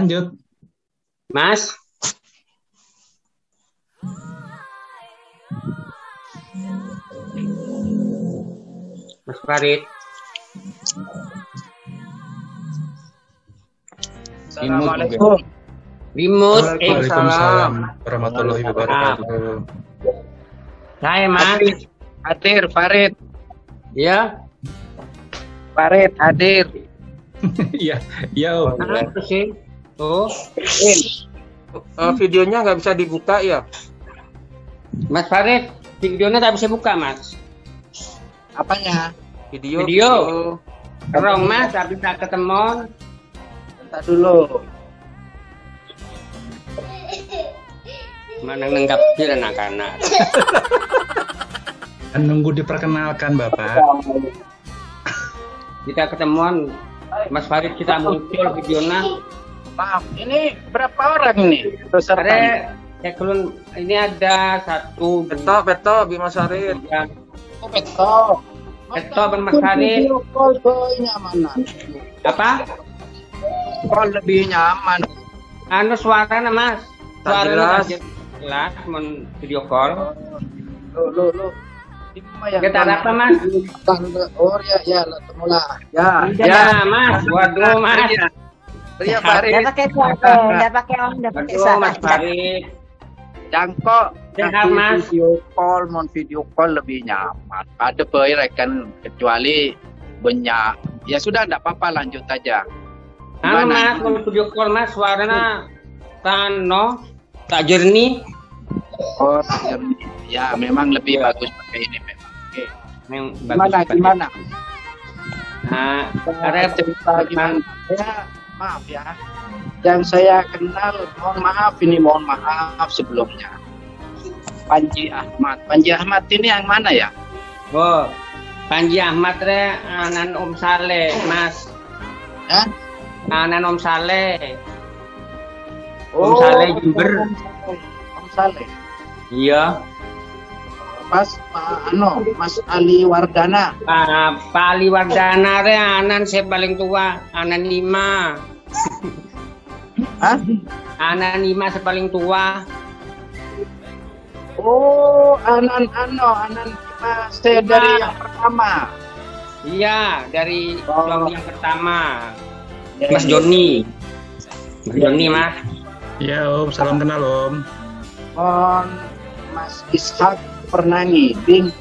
lanjut. Mas. Mas Farid. Assalamualaikum. Eh, Waalaikumsalam warahmatullahi wabarakatuh. Saya Mas. Hadir Farid. Ya. Farid hadir. Iya, iya Om. Apa sih? Oh, Eh, videonya nggak bisa dibuka ya? Mas Farid, videonya tak bisa buka, Mas. Apanya? Video. Video. Terong, Mas, tak bisa ketemu. Bentar dulu. Mana nenggap dia anak-anak. Kan nunggu diperkenalkan Bapak. Kita ketemuan Mas Farid kita muncul videonya. Maaf, ini berapa orang ini peserta? Ada ya kulun ini ada satu Beto, Beto, Bima Sarid. dua, Oh, Beto. Beto dan Mas Farid. Video call ke nyaman. Apa? Call lebih nyaman. Anu suaranya Mas. Suaranya jelas. jelas, mon video call. Lu, lu, lu. Ini mah yang Kita apa Mas? Tanda, oh ya, ya, lah, temulah. Ya, Ya, Mas. Waduh, Mas. Ria Farid. Udah pakai foto, udah pakai om, udah pakai Waduh, Mas salah. Farid. Jangkok Sehat, Mas. video call mon video call lebih nyaman ada boy rekan kecuali banyak ya sudah enggak apa-apa lanjut aja Anu Gimana? Mas, kalau video call Mas suaranya tano tak jernih. oh jernih. ya memang lebih Ya. bagus pakai ini memang oke Yang gimana bagus gimana Nah, ada cerita gimana ya maaf ya yang saya kenal mohon maaf ini mohon maaf sebelumnya Panji Ahmad Panji Ahmad ini yang mana ya Oh, Panji Ahmad re anan Om Saleh, Mas. Hah? Anan Om Saleh. Om Saleh Jember. Om Saleh. Om Saleh. Iya. Mas Pak Ano, Mas Ali Wardana. Pak Pak Ali Wardana re anan saya paling tua, anan lima. Hah? Anan lima saya paling tua. Oh, Anan Ano, Anan saya dari yang pertama. Iya, dari Oh. yang yang pertama. Ya, Mas ya. Joni. Mas Joni, Mas. Iya Om, salam kenal Om. Mohon Mas Ishak Pernangi, Bing.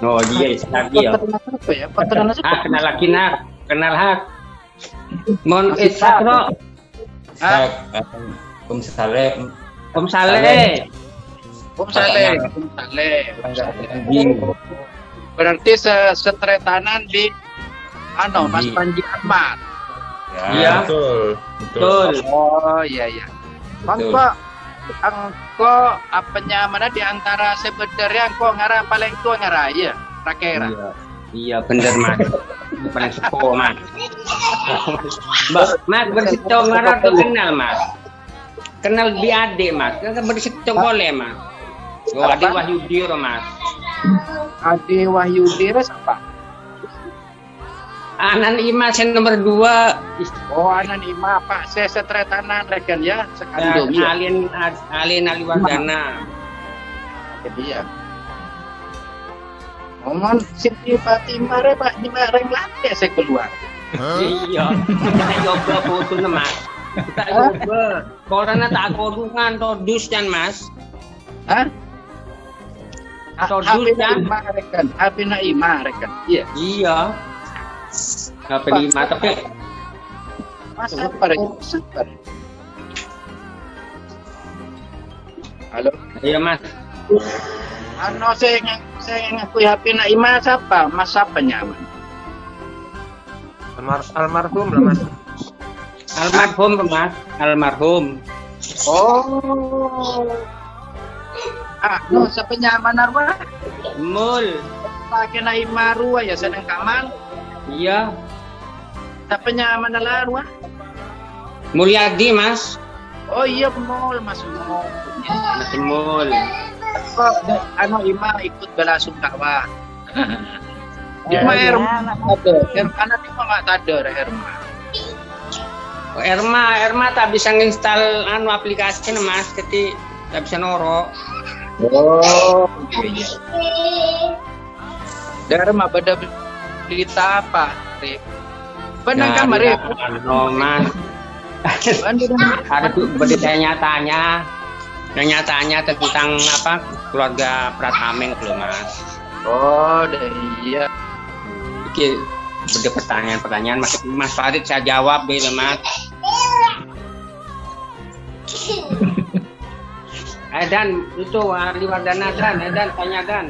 Oh, dia ya. Peternak apa ya? Peternak apa? Ah, kenal lagi nak, kenal hak. Mon Isakro, Hah? Om Saleh Om Saleh. Om Saleh, Om Saleh. Berarti se setretanan di ano, Mas Panji Ahmad. Iya. Betul. Betul. Oh, iya iya. Angko angko apanya mana di antara sebenarnya angko ngara paling tua ngara ya, Rakera. Iya. Iya, bener Mas. Paling sepo Mas. Mas bersito ngarap tuh kenal Mas. Kenal di adik Mas. Kan bersito boleh Mas. Oh, adik Wahyu Diro Mas. Ade Wahyudi res apa? Anan Ima sen nomor dua. Oh, anan ima Pak saya setretanan rekan ya, sekandung ya. alien alien Aliwardana. Jadi ya. Ngomong Siti Fatimah re Pak di mareng lantai saya keluar. Iya, kita coba foto mas. Kita coba. Korang na tak korungan to dus yan mas. Hah? Ha- Tordus HP kan? Rekan, HP Naimah rekan. Iya. Iya. Apa lima tapi Mas apa? Mas apa? rekan? Halo. iya mas. Ano saya saya ngakui HP Naimah siapa? Mas siapa nyaman? Almar almarhum lah mas. Almarhum mas. Almarhum. Oh. Ah, no, sa penyaman arwah. Mul. Lagi Naimah ruwa ya sedang kamal. Iya. Sa penyaman na arwah. Mulyadi mas. Oh iya mall mas mall. Mas Mul. Oh, da- ano ima ikut bela sungkawa. Ima Ya, Herma Mas. ada. Herma di mah nggak ada Herma. Erma, Erma tak bisa nginstal anu aplikasi Mas, jadi tak bisa noro. Oh, iya. Dharma beda berita apa, Rip? Benar kan, Rip? Anu, Mas. Ada tuh berita nyatanya, yang nyatanya tentang apa keluarga Pratameng loh, Mas. Oh, iya. Iki beda pertanyaan-pertanyaan Mas, Mas Farid saya jawab deh, Mas. Eh Dan, itu Ali Wardana Dan, eh Dan, tanya Dan.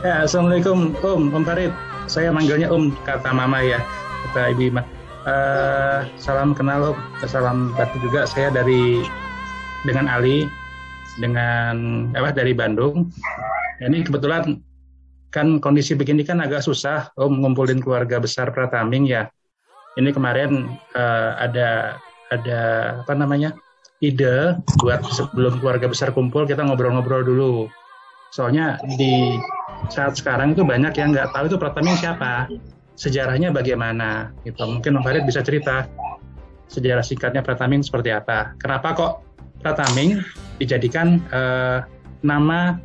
Ya, Assalamualaikum Om, Om Farid. Saya manggilnya Om, kata Mama ya, kata Ibu Ima. Eh, salam kenal Om, salam batu juga. Saya dari dengan Ali, dengan apa dari Bandung. Ini kebetulan kan kondisi begini kan agak susah Om ngumpulin keluarga besar Prataming ya. Ini kemarin eh, ada ada apa namanya ide buat sebelum keluarga besar kumpul kita ngobrol-ngobrol dulu. Soalnya di saat sekarang itu banyak yang nggak tahu itu Prataming siapa, sejarahnya bagaimana. Gitu. Mungkin Om Farid bisa cerita sejarah singkatnya Prataming seperti apa. Kenapa kok Prataming dijadikan eh, nama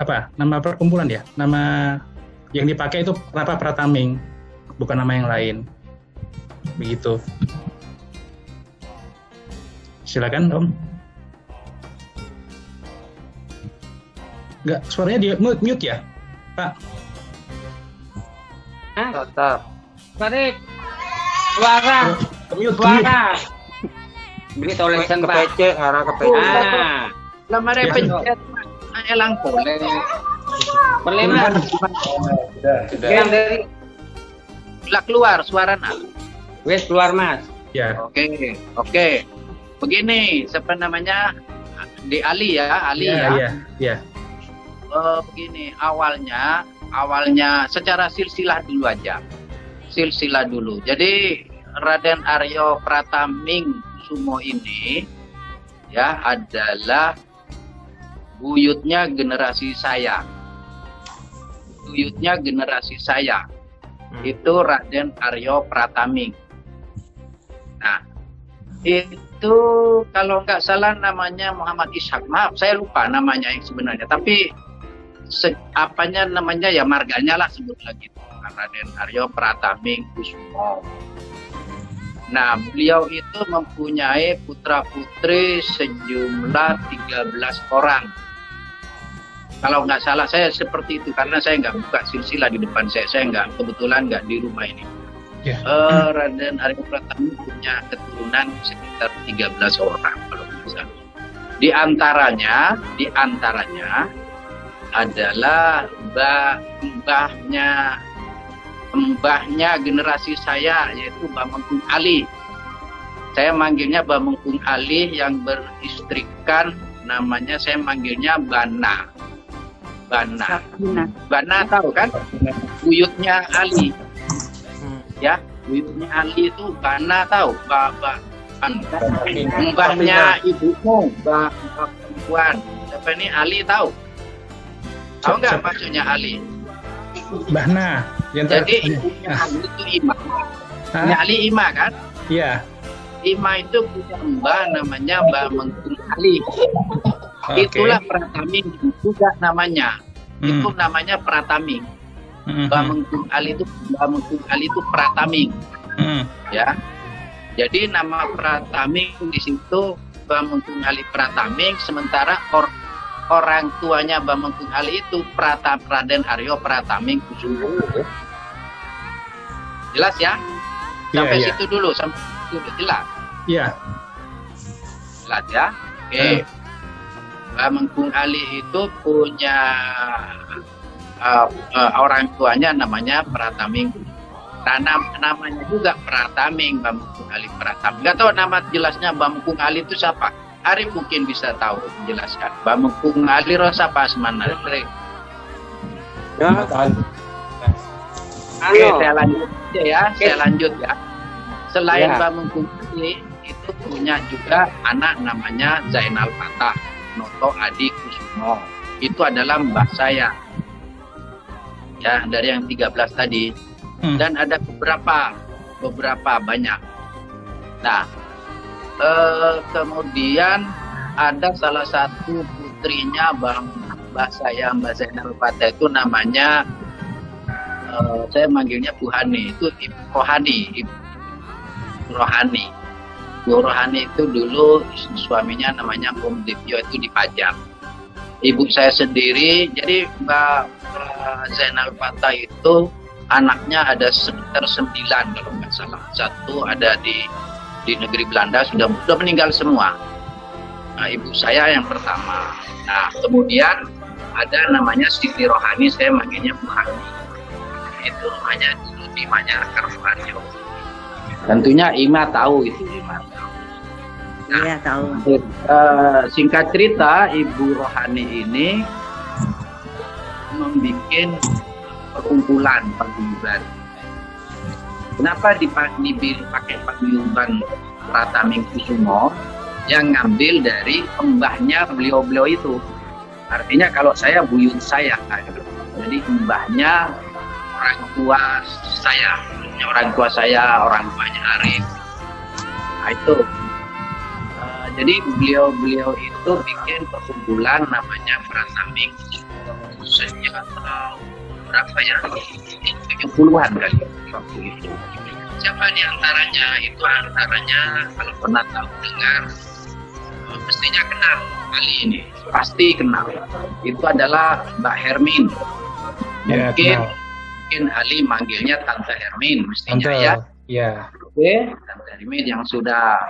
apa? Nama perkumpulan ya? Nama yang dipakai itu kenapa Prataming, bukan nama yang lain. Begitu. Silakan Om. Enggak, suaranya di mute, mute ya, Pak. Hah? Tetap. Farid, suara, Mute, mute. Suara. Beri tolesan Pak. Kepece, ngarang kepece. Ah, Lama Ya, pencet elang boleh. boleh Mas. Sudah. Yang dari Lah keluar suara nak. wes keluar Mas. Ya, Oke, oke. Begini, siapa namanya? Di Ali ya, Ali ya, ya. ya, ya. Eh, begini, awalnya, awalnya secara silsilah dulu aja. Silsilah dulu. Jadi Raden Aryo Prataming Sumo ini ya adalah buyutnya generasi saya. Buyutnya generasi saya. Itu Raden Aryo Prataming. Nah, itu kalau nggak salah namanya Muhammad Ishak. Maaf, saya lupa namanya yang sebenarnya. Tapi se- apanya namanya ya marganya lah sebut lagi Raden Aryo Prataming Kusumo. Nah, beliau itu mempunyai putra-putri sejumlah 13 orang. Kalau nggak salah saya seperti itu karena saya nggak buka silsilah di depan saya. Saya nggak kebetulan nggak di rumah ini. Ya. Eh, Raden Aryo Pratama punya keturunan sekitar 13 orang kalau nggak salah. Di antaranya, di antaranya adalah mbah mbahnya mbahnya generasi saya yaitu Mbah Mengkung Ali. Saya manggilnya Mbah Mengkung Ali yang beristrikan namanya saya manggilnya Bana. Bana. Bana tahu kan? Buyutnya Ali. Ya, buyutnya Ali itu Bana tahu, Mbah Mbah Mbahnya ibumu, Mbah perempuan. Siapa ini Ali tahu? Tahu nggak maksudnya Ali? Bahna. Yang ter- Jadi ibunya Ali itu Ima. Hah? Ibunya Ali Ima kan? Iya. Ima itu punya mbah namanya Mbah Mengkung Ali. Oke. Itulah Prataming juga namanya. Hmm. Itu namanya Prataming. Hmm, Mbah Mengkung Ali itu Mbah Mengkung Ali itu Prataming, hmm. ya. Jadi nama Prataming di situ Mbah Mengkung Ali Prataming, sementara or- orang tuanya Mengkung Ali itu Pratam Raden Aryo Prataming Kusumo. Jelas ya? Iya, Sampai iya. situ dulu, sampai situ dulu. jelas. Iya. Jelas ya? Oke. Mbah Mengkung Ali itu punya uh, uh, orang tuanya namanya Prataming. Nah, nam- namanya juga Prataming, Mbah Mengkung Ali Prataming. Gak tahu nama jelasnya Mbah Mengkung Ali itu siapa? Arif mungkin bisa tahu menjelaskan. Mbah Mengkung Ali Rosa Pasman Arif. Ya, Oke, Anu, saya lanjut aja ya. Saya lanjut ya. Selain Ya. Mbak Mengkung Ali, itu punya juga anak namanya Zainal Fatah, Noto Adi Kusumo. Itu adalah mbah saya. Ya, dari yang 13 tadi. Hmm. Dan ada beberapa, beberapa banyak. Nah, eh, kemudian ada salah satu putrinya Bang Mbak saya Mbak Zainal Fatah itu namanya eh, saya manggilnya Bu Hani itu Ibu Rohani Ibu Rohani. Bu Rohani itu dulu suaminya namanya Om Divyo itu dipajang ibu saya sendiri jadi Mbak Zainal Fatah itu anaknya ada sekitar sembilan kalau nggak salah. Satu ada di di negeri Belanda sudah sudah meninggal semua. Nah, ibu saya yang pertama. Nah kemudian ada namanya Siti Rohani saya manggilnya Bu Hani itu rumahnya dulu di Manyakar Suharjo tentunya Ima tahu itu Ima tahu. Iya tahu. Eh, singkat cerita Ibu Rohani ini membuat perkumpulan paguyuban. Kenapa dipa- dipakai paguyuban Prataming Kusumo yang ngambil dari mbahnya beliau-beliau itu. Artinya kalau saya buyut saya, jadi mbahnya orang tua saya, orang tua saya, orang tuanya Arif. Nah, itu. Uh, jadi beliau-beliau itu bikin perkumpulan namanya Prataming sejak tahun berapa ya 70-an kali waktu itu siapa di antaranya itu antaranya kalau pernah tahu dengar uh, mestinya kenal kali ini pasti kenal itu adalah Mbak Hermin Ya, mungkin kenal. mungkin Ali manggilnya Tante Hermin mestinya Tante, ya ya. Oke, Tante Hermin yang sudah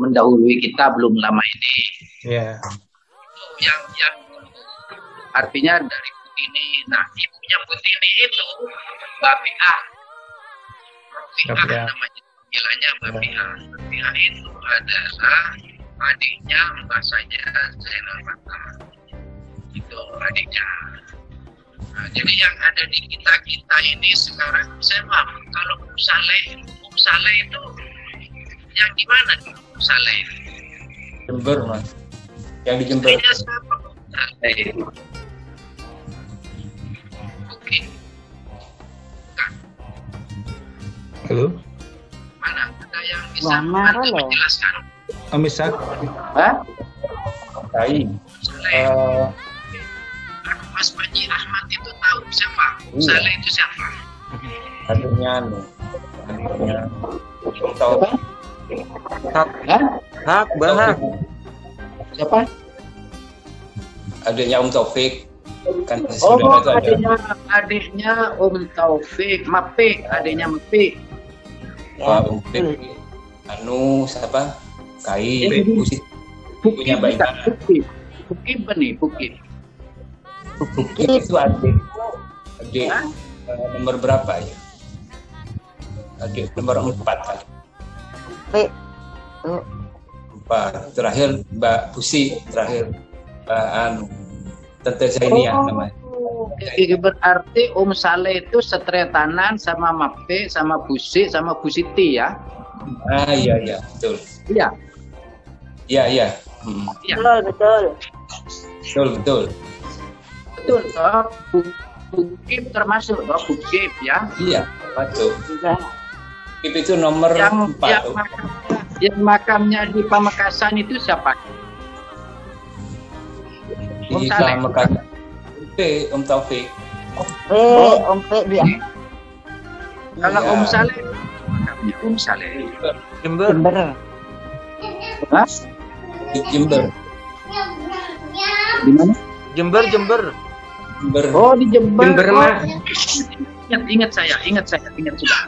mendahului kita belum lama ini. Ya. Yang yang artinya dari Putini. Nah, ibunya Putini itu. Pia Mbak Pia. namanya panggilannya. Mbak Pia itu adalah adiknya Mbak saya Zainal Fatah. Itu adiknya. Nah, jadi yang ada di kita kita ini sekarang saya maaf kalau Saleh, Um Saleh itu yang di mana tuh Saleh? Jember mas. Yang di Jember. Istrinya siapa Saleh? Halo, mana ada yang bisa Rolo. menjelaskan? Om Ishak. Hah? Eh, aku Mas Panji Ahmad itu tahu siapa? Iya. Saleh itu siapa? adiknya anu. Tahu. Hak. Hak. Bahak. Siapa? Adiknya Om Taufik. Kan Oh, itu ada. adiknya, adiknya Om Taufik, Mapik, adiknya Mapik. Wah, Om Taufik. Anu siapa? Kai. Eh, Busi. Bukit Punya? Bukit. Bukit Bukit. Bukit itu adik. Adik Hah? eh, nomor berapa ya? Adik nomor empat kali. Oh, Empat. Terakhir Mbak Busi. Terakhir Mbak Anu. Tante Zainia Oh. namanya. Jadi berarti Om Saleh itu setretanan sama Mape, sama Busi, sama Busiti ya? Ah iya iya betul. Iya. Iya iya. Hmm, Iya. betul betul. betul betul. Betul. Oh, Bu- Bukit termasuk, oh, Bukit ya. Iya betul. Kip itu nomor Yang empat. yang, makam, yang makamnya di Pamekasan itu siapa? Om di Saleh. Pamekasan. P Om Taufik. P. Om P dia. Kalau Iya. Om Saleh, makamnya Om Saleh. Jember. Jember. Hah? Di Jember. Di mana? Jember Jember. Jember. Oh di Jember. Jember, Oh, Mas. Ingat, ingat saya, ingat saya, ingat sudah.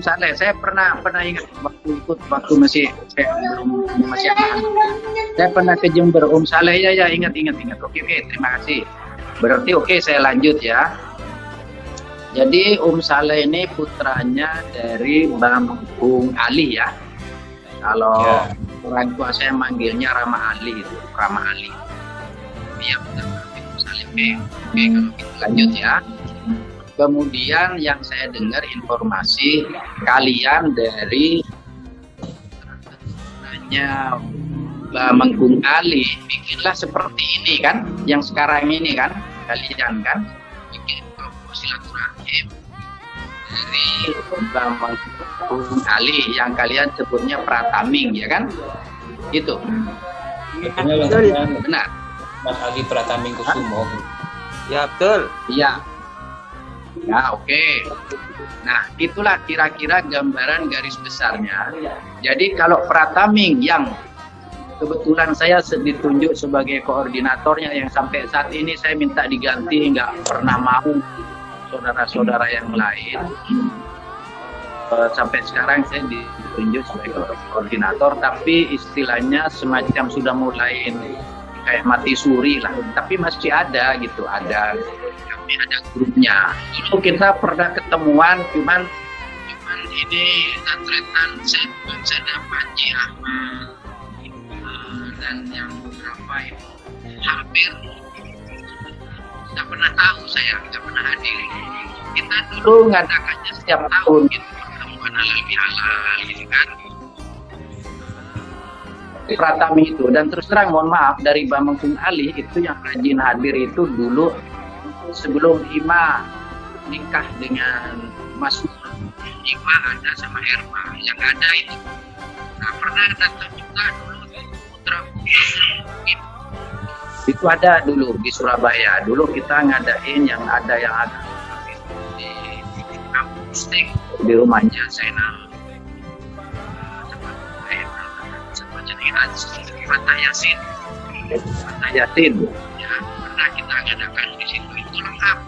Saleh, saya pernah pernah ingat waktu ikut waktu masih saya belum masih anak. Saya pernah ke Jember. Om Saleh ya ya ingat ingat ingat. Oke oke terima kasih. Berarti oke saya lanjut ya. Jadi Om Saleh ini putranya dari Bang Bung Ali ya. Kalau Ya. orang tua saya manggilnya Rama Ali itu, Rama Ali. Iya benar. Om Saleh oke. Oke kalau gitu lanjut ya. Kemudian yang saya dengar informasi kalian dari hanya Mbak Menggung Ali bikinlah seperti ini kan, yang sekarang ini kan kalian kan bikin kelompok silaturahim dari Bambang Ali yang kalian sebutnya Prataming ya kan? Itu lengkapnya benar. Mas Ali Prataming Kusumo. Ya betul. Iya. Ya oke. Nah itulah kira-kira gambaran garis besarnya. Jadi kalau Prataming yang kebetulan saya ditunjuk sebagai koordinatornya yang sampai saat ini saya minta diganti nggak pernah mau saudara-saudara yang lain Eh, sampai sekarang saya ditunjuk sebagai koordinator tapi istilahnya semacam sudah mulai kayak mati suri lah tapi masih ada gitu ada kami ada grupnya. Dulu kita pernah ketemuan cuman cuman ini tantretan saya saya dan Panji Ahmad eh, dan yang beberapa itu hampir. Nggak pernah tahu saya nggak pernah hadir. Kita dulu ngadakannya setiap tahun gitu pertemuan halal bihalal gitu kan. Pratami itu. Dan terus terang mohon maaf dari Bambang Kung Ali itu yang rajin hadir itu dulu sebelum Ima nikah dengan Mas Ima ada sama Erma yang ada itu nggak pernah datang juga dulu di Putra Bukit. itu ada dulu di Surabaya dulu kita ngadain yang ada yang ada di, di kampus di rumahnya Zainal sama jenengan Fatah Yasin Fatah Yasin ya pernah kita ngadakan di situ itu lengkap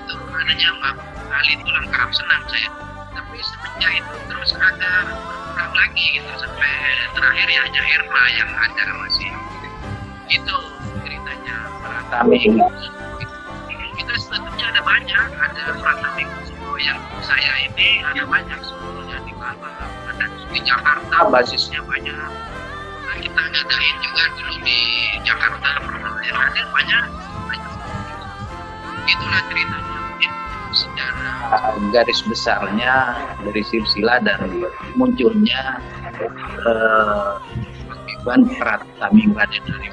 keturunannya Mbak Ali itu lengkap senang saya. Tapi semenjak itu terus ada berkurang lagi gitu sampai terakhir ya hanya Irma yang ada masih. Itu ceritanya. Pratami kita sebetulnya ada banyak ada Pratami Kusumo yang saya ini ada banyak semuanya di Malang ada di Jakarta basisnya banyak kita ngadain juga dulu di Jakarta. Hadir banyak banyak. Itulah ceritanya. Mungkin secara garis besarnya dari silsilah dan munculnya eh, Iban Pratami Raden dari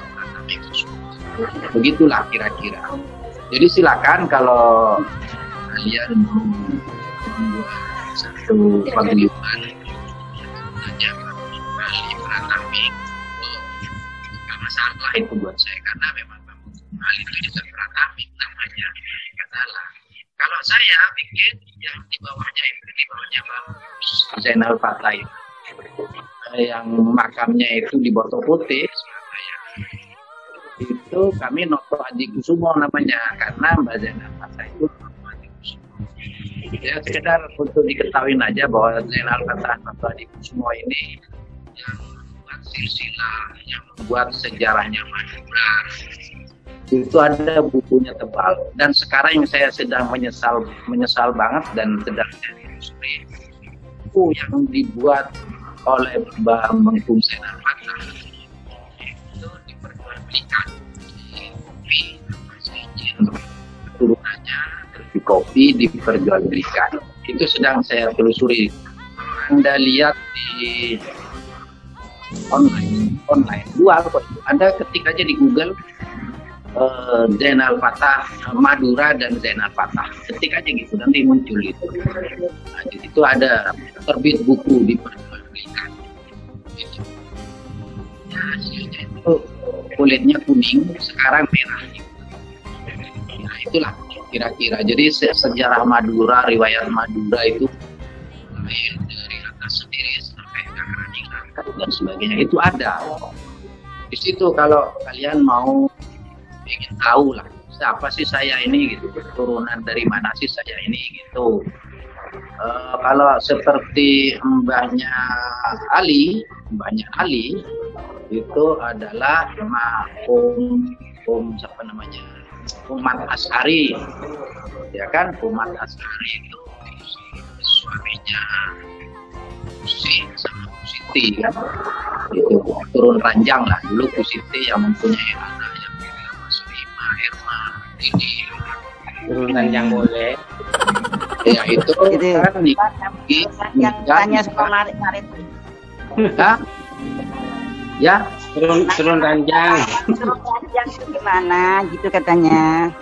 begitulah kira-kira. Jadi silakan kalau kalian membuat satu paguyuban masalah itu buat saya karena memang Bang ahli itu juga Pratami namanya. Salah kalau saya bikin yang di bawahnya itu di bawahnya Bang Zainal Fatah itu yang makamnya itu di Boto Putih itu kami Noto Adi Kusumo namanya karena Mbak Zainal Fatah itu ya sekedar untuk diketahui aja bahwa Zainal Fatah Noto Adi Kusumo ini yang silsilah yang membuat sejarahnya Madura itu ada bukunya tebal. Dan sekarang yang saya sedang menyesal menyesal banget dan sedang jadi industri buku yang dibuat oleh Bambang Kum Zainal Fatah. Itu diperjualbelikan di turunannya di kopi diperjualbelikan itu sedang saya telusuri. Anda lihat di online online. Jual kok itu. anda ketik aja di Google eh, Zainal Fatah Madura dan Zainal Fatah ketik aja gitu nanti muncul itu nah, di ada terbit buku diperjualbelikan gitu. ya hasilnya itu kulitnya kuning sekarang merah. Nah itulah kira-kira. Jadi se- sejarah Madura riwayat Madura itu dan sebagainya itu ada. Di situ kalau kalian mau ingin tahu lah siapa sih saya ini gitu turunan dari mana sih saya ini gitu. Eh, kalau seperti mbahnya Ali mbahnya Ali itu adalah sama Om Om siapa namanya? Umat Asari ya kan? Umat Asari itu suaminya Pusi Pusiti kan itu turun ranjang lah. Dulu Pusiti yang mempunyai anak yang bernama Mas Lima Irma ini. Turunan yang boleh. ya itu Itu. kan di, di, yang tanya sama Marit Marit Hah? ya. Turun turun ranjang. yang itu gimana? Gitu katanya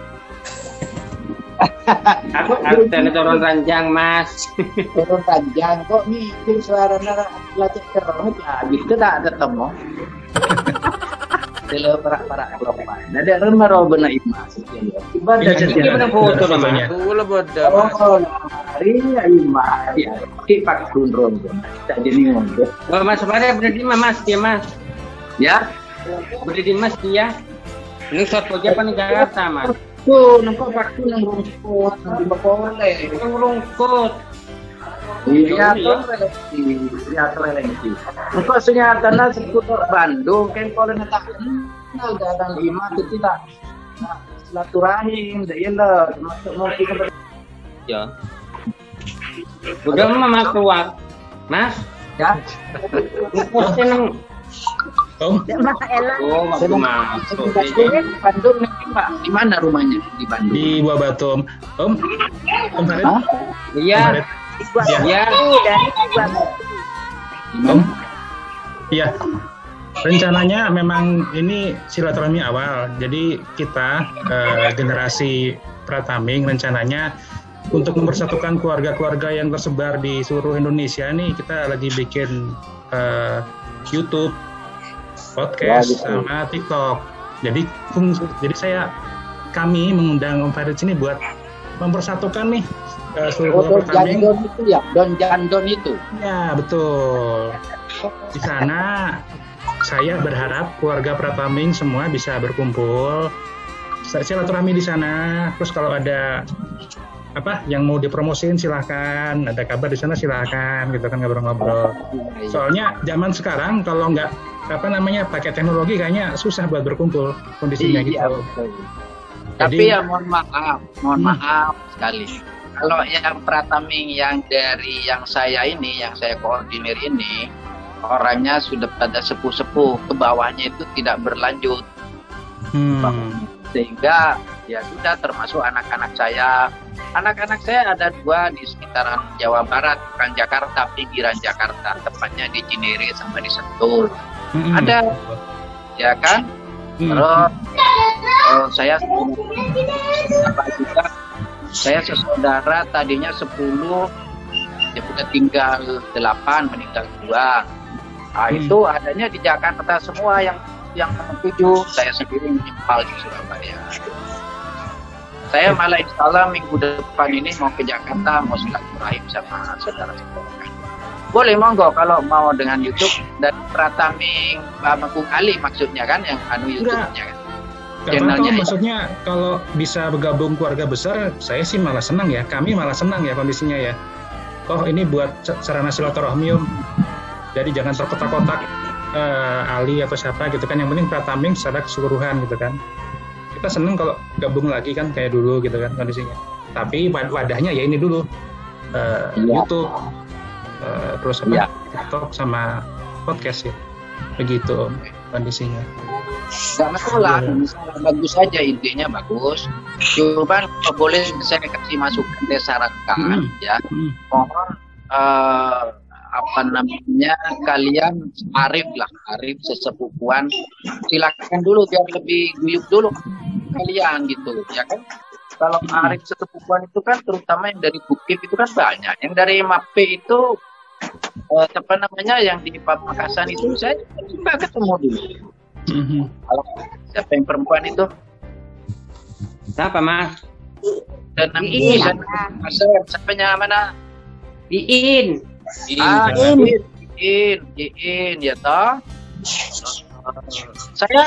Aku aku tadi turun ranjang mas. turun panjang kok mikir suara nara latih terus ya gitu tak ada temu Delo para-para kelompok. Nah, ada rumah roba na imas. Iba Iya, ada iya, Ini iya. mana foto nama? Fotonya. Aku bodoh mas. Oh, hari imas. Ya, di pak kunron. Tak jadi ngomong. Oh, mas di mana mas dia mas? Ya, Berada di mas dia. Ini soto aja apa tuh nampak waktu nang rumput, nang boleh. Yang rungkut. Iya, tuh relasi. Iya, tuh relasi. Engkau senyatanya seputar Bandung, kan kalau nak tak kenal datang lima itu tidak Nah, silaturahim, dah iyalah, termasuk mungkin ke Ya. Udah mama keluar. Mas, ya. ngukosnya nang Om. Oh, waktu masuk. Di Bandung nih, Pak. Di mana rumahnya di Bandung? di Buah Batu Om. Om, Om Farid. Om Iya, Iya. iya. mana? Iya. Rencananya memang ini silaturahmi awal. Jadi kita eh, generasi Prataming rencananya untuk mempersatukan keluarga-keluarga yang tersebar di seluruh Indonesia nih kita lagi bikin eh, YouTube, podcast, Ya, gitu. sama TikTok. Jadi fung- jadi saya kami mengundang Om Farid sini buat mempersatukan nih eh, seluruh Oh, Don. Jandon itu ya, Don Jandon itu. Ya, betul. Di sana saya berharap keluarga Prataming semua bisa berkumpul. Saya silaturahmi di sana. Terus kalau ada apa yang mau dipromosin silahkan. Ada kabar di sana silahkan gitu kan ngobrol-ngobrol. Soalnya zaman sekarang kalau nggak apa namanya pakai teknologi kayaknya susah buat berkumpul kondisinya Iya, gitu. betul. Jadi- Tapi ya mohon maaf, mohon Hmm. maaf sekali. Kalau yang Prataming yang dari yang saya ini, yang saya koordinir ini, orangnya sudah pada sepuh-sepuh, ke bawahnya itu tidak berlanjut. Hmm. Sehingga ya sudah termasuk anak-anak saya. Anak-anak saya ada dua di sekitaran Jawa Barat, bukan Jakarta, pinggiran Jakarta, tepatnya di Cinere sama di Sentul. Hmm. Ada. Ya kan? Hmm. Terus eh, saya apa juga saya sesaudara tadinya 10 ya sudah tinggal 8 meninggal dua nah, Hmm. itu adanya di Jakarta semua yang yang tujuh saya sendiri menyimpal di Surabaya saya malah insya Allah minggu depan ini mau ke Jakarta mau silaturahim sama saudara-saudara boleh monggo kalau mau dengan YouTube dan Prataming Bamekung Ali maksudnya kan yang anu YouTube-nya kan channelnya apa-apa, ya. maksudnya kalau bisa bergabung keluarga besar, saya sih malah senang ya. Kami malah senang ya kondisinya ya. Oh ini buat sarana silaturahmi om. Jadi jangan terkotak-kotak eh, Ali atau siapa gitu kan. Yang penting Prataming secara keseluruhan gitu kan. Kita seneng kalau gabung lagi kan kayak dulu gitu kan kondisinya. Tapi wad- wadahnya ya ini dulu. Eh, Iya. YouTube, eh, terus apa? Iya. TikTok sama podcast ya. Begitu kondisinya. nggak masalah misalnya bagus aja intinya bagus cuman kalau boleh saya kasih masukan saya sarankan Hmm. ya Hmm. mohon eh, apa namanya kalian arif lah arif sesepupuan silakan dulu biar lebih guyup dulu kalian gitu ya kan kalau arif sesepupuan itu kan terutama yang dari Bukit itu kan banyak yang dari Mape itu eh, apa namanya yang di Pamekasan itu saya coba ketemu dulu Mhm. kalau siapa yang perempuan itu Siapa mas? dan Iin. dan siapanya mana Iin. ah jangan. Iin Iin Iin ya toh saya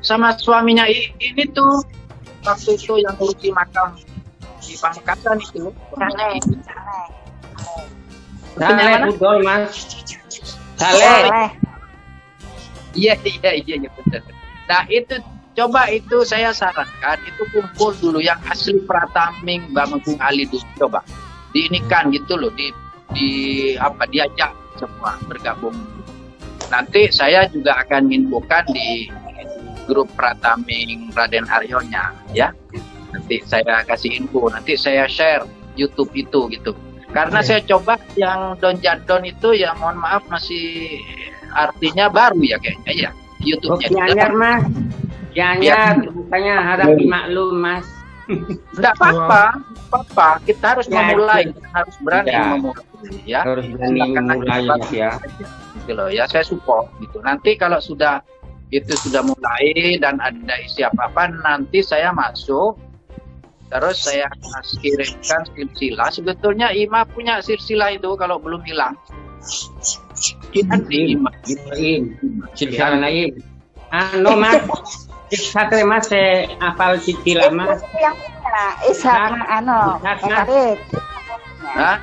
sama suaminya Iin itu waktu itu yang ngurusi makam di Pamekasan itu Iin. Saleh? Budol mas. Saleh. Iya iya iya iya benar. Nah itu coba itu saya sarankan itu kumpul dulu yang asli Prataming Bamenggung Ali dulu coba diinikan gitu loh di di apa diajak semua bergabung. Nanti saya juga akan infokan di grup Prataming Raden Aryonya ya. Nanti saya kasih info, nanti saya share YouTube itu gitu. Karena Oke. saya coba yang Don Jadon itu ya mohon maaf masih artinya baru ya kayaknya ya Oh, YouTube-nya. Gianyar mas. Gianyar. Bukannya harap dimaklum mas. Enggak apa-apa, apa-apa. Kita harus Ya, memulai, itu. harus berani Ya. memulai ya. Harus berani memulai ya. Gitu loh ya, saya support gitu. Nanti kalau sudah itu sudah mulai dan ada isi apa-apa, nanti saya masuk terus saya kirimkan silsilah. Sebetulnya Ima punya silsilah itu kalau belum hilang. Kita di Ima. Silsilah Naim. Anu Mas, Sakre Mas saya hafal cicilan Mas. yang punya Ishak anu Ishak, Mas. Farid. Hah?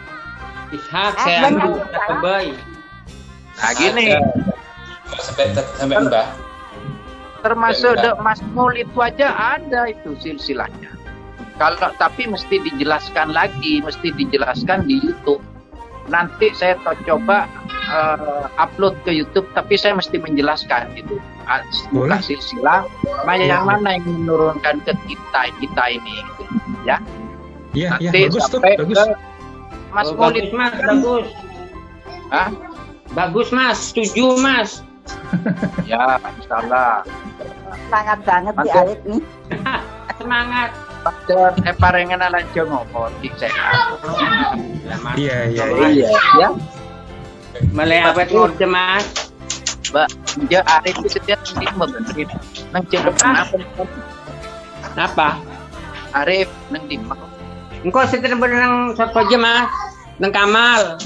Ishak Ah, saya benar. anu kata bayi. Nah gini, sampai sampai mbah termasuk Dek Mas Mul itu aja ada itu silsilahnya. Kalau tapi mesti dijelaskan lagi, mesti dijelaskan di YouTube. Nanti saya to- coba eh, upload ke YouTube, tapi saya mesti menjelaskan gitu. Ah, Buka Boleh. silsilah, mana yang mana yang menurunkan ke kita kita ini, gitu. ya. Iya, iya, Nanti bagus tuh, bagus. ke Mas Oh, Mul bagus Mas, bagus. Hah? Bagus Mas, setuju Mas. ya, insyaallah. Semangat banget di. Arif nih. Semangat. Eh parengan lanjut ngomong di sehat. Iya, iya. Iya, ya. Mulai apa ngorde Mas? Mbak, dia Arif itu setiap nanti membentuk nang cedek apa Apa? Arif nang timak. Engkau setelah berenang satu aja Mas. Neng Kamal.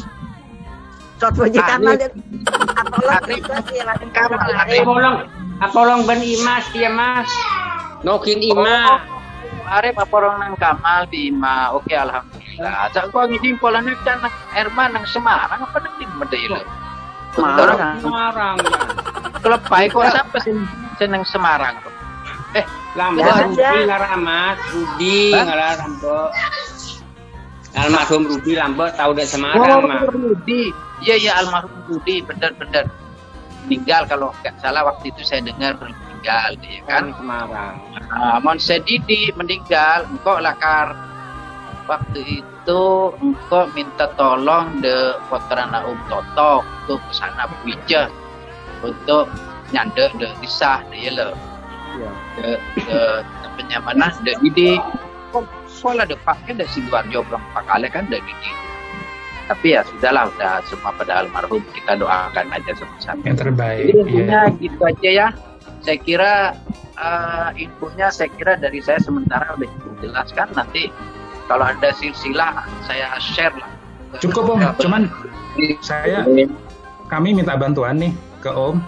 Soto Arif. Kamal Arif. Apolong, Apolong ben Imas dia Mas. Nokin Ima. Arif apa orang nang Kamal di Ima. Oke, alhamdulillah. Cak gua ngidin pola nang kan Erma nang Semarang apa nang di Medelo. Semarang. Semarang. Kelepai kok siapa sih seneng Semarang kok? Lambo Ya, Rudi ya. ngaran Mas, Rudi Hah? ngaran Lambo. Almarhum Rudi Lambo tahu dari Semarang Mas. Rudi. Iya, iya almarhum Rudi, bener-bener. Meninggal kalau nggak salah waktu itu saya dengar meninggal dia kan. Kan Semarang. Nah, Mon Sedidi meninggal, engkau lakar waktu itu engkau minta tolong de Potrana Um Toto untuk ke sana Wija untuk nyande de disah de lo Iya. de de temennya mana de Didi sekolah de pakai de Sidoarjo berapa kali kan de Didi tapi ya sudahlah udah semua pada almarhum kita doakan aja sama-sama Yang terbaik. jadi intinya Iya. gitu aja ya. Saya kira eh, infonya saya kira dari saya sementara udah dijelaskan nanti kalau ada silsilah saya share lah. Cukup Om, cuman saya kami minta bantuan nih ke Om.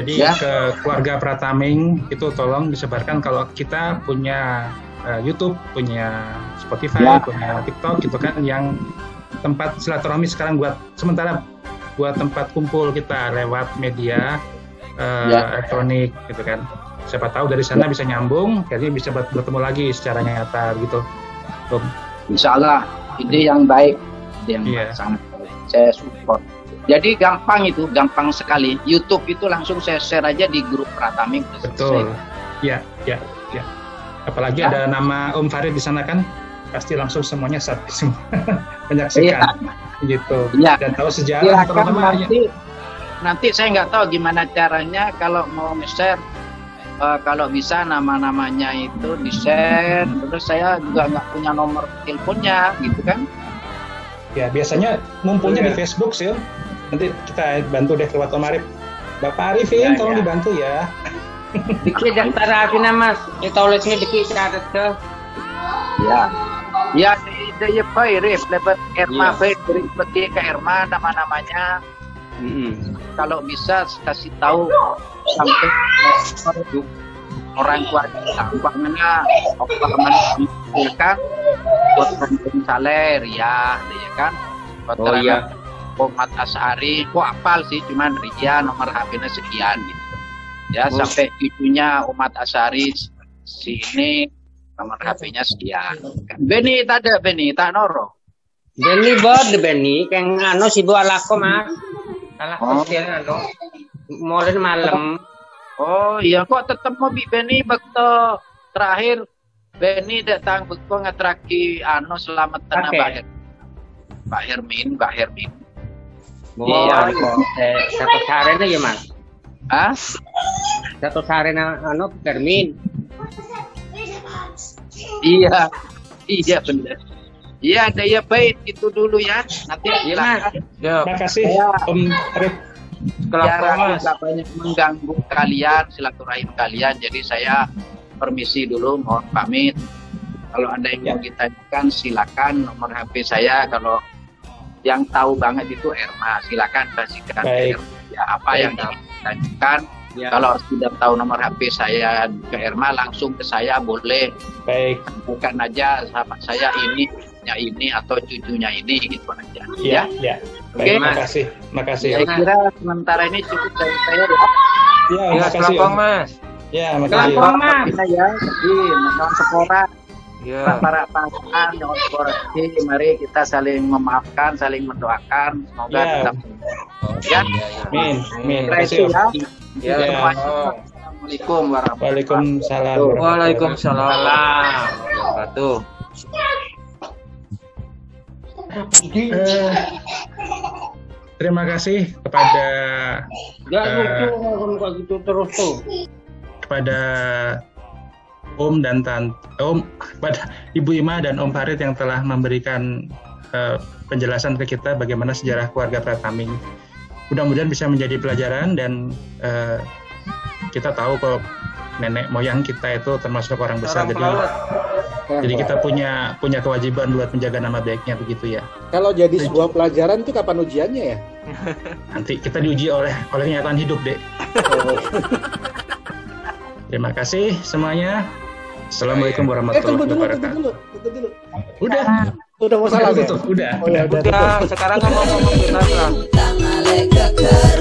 Jadi Ya. ke keluarga Prataming itu tolong disebarkan kalau kita punya eh, YouTube, punya Spotify, Ya. punya TikTok gitu kan yang tempat silaturahmi sekarang buat sementara buat tempat kumpul kita lewat media eh, Ya. elektronik gitu kan. Siapa tahu dari sana bisa nyambung, jadi bisa ber- bertemu lagi secara nyata gitu. Om. Insya Allah ide yang baik, ide yang Iya. baik, sangat baik. Saya support. Jadi gampang itu, gampang sekali. YouTube itu langsung saya share aja di grup selesai. Betul. Ya, ya, ya. Apalagi Ya. ada nama Om Farid di sana kan, pasti langsung semuanya satu semua menyaksikan gitu. Iya. Dan tahu sejarah Silakan terutama ya. Nanti saya nggak tahu gimana caranya kalau mau share eh, kalau bisa nama-namanya itu di share terus saya juga nggak punya nomor teleponnya gitu kan ya biasanya ngumpulnya di Iya. Facebook sih. Nanti kita bantu deh lewat Om Arif. Bapak Arifin, Ya, tolong ya. dibantu ya. Dikit daftar aja Mas. Kita olesnya dikit catat ke. ya ya dia baik rif lebat Erma Iya. baik dari seperti ke Erma nama-namanya Mm-mm. kalau bisa kasih tahu sampai orang tua kita umpamanya umpamanya kan potong saler ya ya kan Oh iya. Umat Asari, kok apal sih cuman Ria nomor HP-nya sekian gitu. Ya Oh. sampai ibunya umat Asari sini nomor HP-nya sekian. Beni tak ada Beni tak noro. Beni bod Beni keng anu si bu alako Mas. Oh. Dia anu. Molen malam. Oh iya kok tetap mau bi Beni bekto terakhir Beni datang bekto ngetraki anu selamatan Oke. Pak Her- Pak Hermin, Pak Hermin. Oh, Iya. eh, satu sarena ya Mas. Hah? Satu sarena anu Termin. Iya, iya benar. Iya, daya baik itu dulu ya. Nanti Iya, Mas. Ya, Makasih Om biar Mas. tidak banyak mengganggu kalian, silaturahim kalian. Jadi saya permisi dulu, mohon pamit. Kalau ada yang mau ditanyakan, silakan nomor HP saya. Kalau yang tahu banget itu Erma, silakan kasihkan Baik. ya apa Baik. yang ingin ditanyakan. Ya. Kalau sudah tahu nomor HP saya ke Erma, langsung ke saya boleh Baik. bukan aja sahabat saya ini ya ini atau cucunya ini gitu aja. Ya, ya. Oke, Baik, Mas. makasih. Makasih. Saya kira sementara ini cukup dari saya ya. Ya, ya makasih. selampang Om. Mas. Ya, makasih. Kelapa, Mas. Kita ya, jadi non sekolah Ya. para pasangan non sekolah mari kita saling memaafkan, saling mendoakan, semoga Ya. tetap Ya, ya. ya. Amin. Amin. Terima kasih ya. Ya. Ya. Assalamualaikum warahmatullahi Waalaikumsalam. Waalaikumsalam warahmatullahi wabarakatuh. Eh, terima kasih kepada Gak lucu ngomong kayak gitu terus tuh. kepada Om dan Tante Om kepada Ibu Ima dan Om Farid yang telah memberikan eh, penjelasan ke kita bagaimana sejarah keluarga Prataming. Mudah-mudahan bisa menjadi pelajaran dan eh, kita tahu kalau nenek moyang kita itu termasuk orang besar Orang jadi pelawat. jadi kita punya punya kewajiban buat menjaga nama baiknya begitu ya. Kalau jadi sebuah pelajaran itu kapan ujiannya ya? Nanti kita diuji oleh oleh kenyataan hidup, Dek. Terima kasih semuanya. Assalamualaikum Eh warahmatullahi tunggu dulu, tunggu wabarakatuh. dulu, tunggu dulu. Udah, Udah mau salam ya? tutup, udah. Oh ya udah. Udah, sekarang ngomong-ngomong benar lah. Tangale keker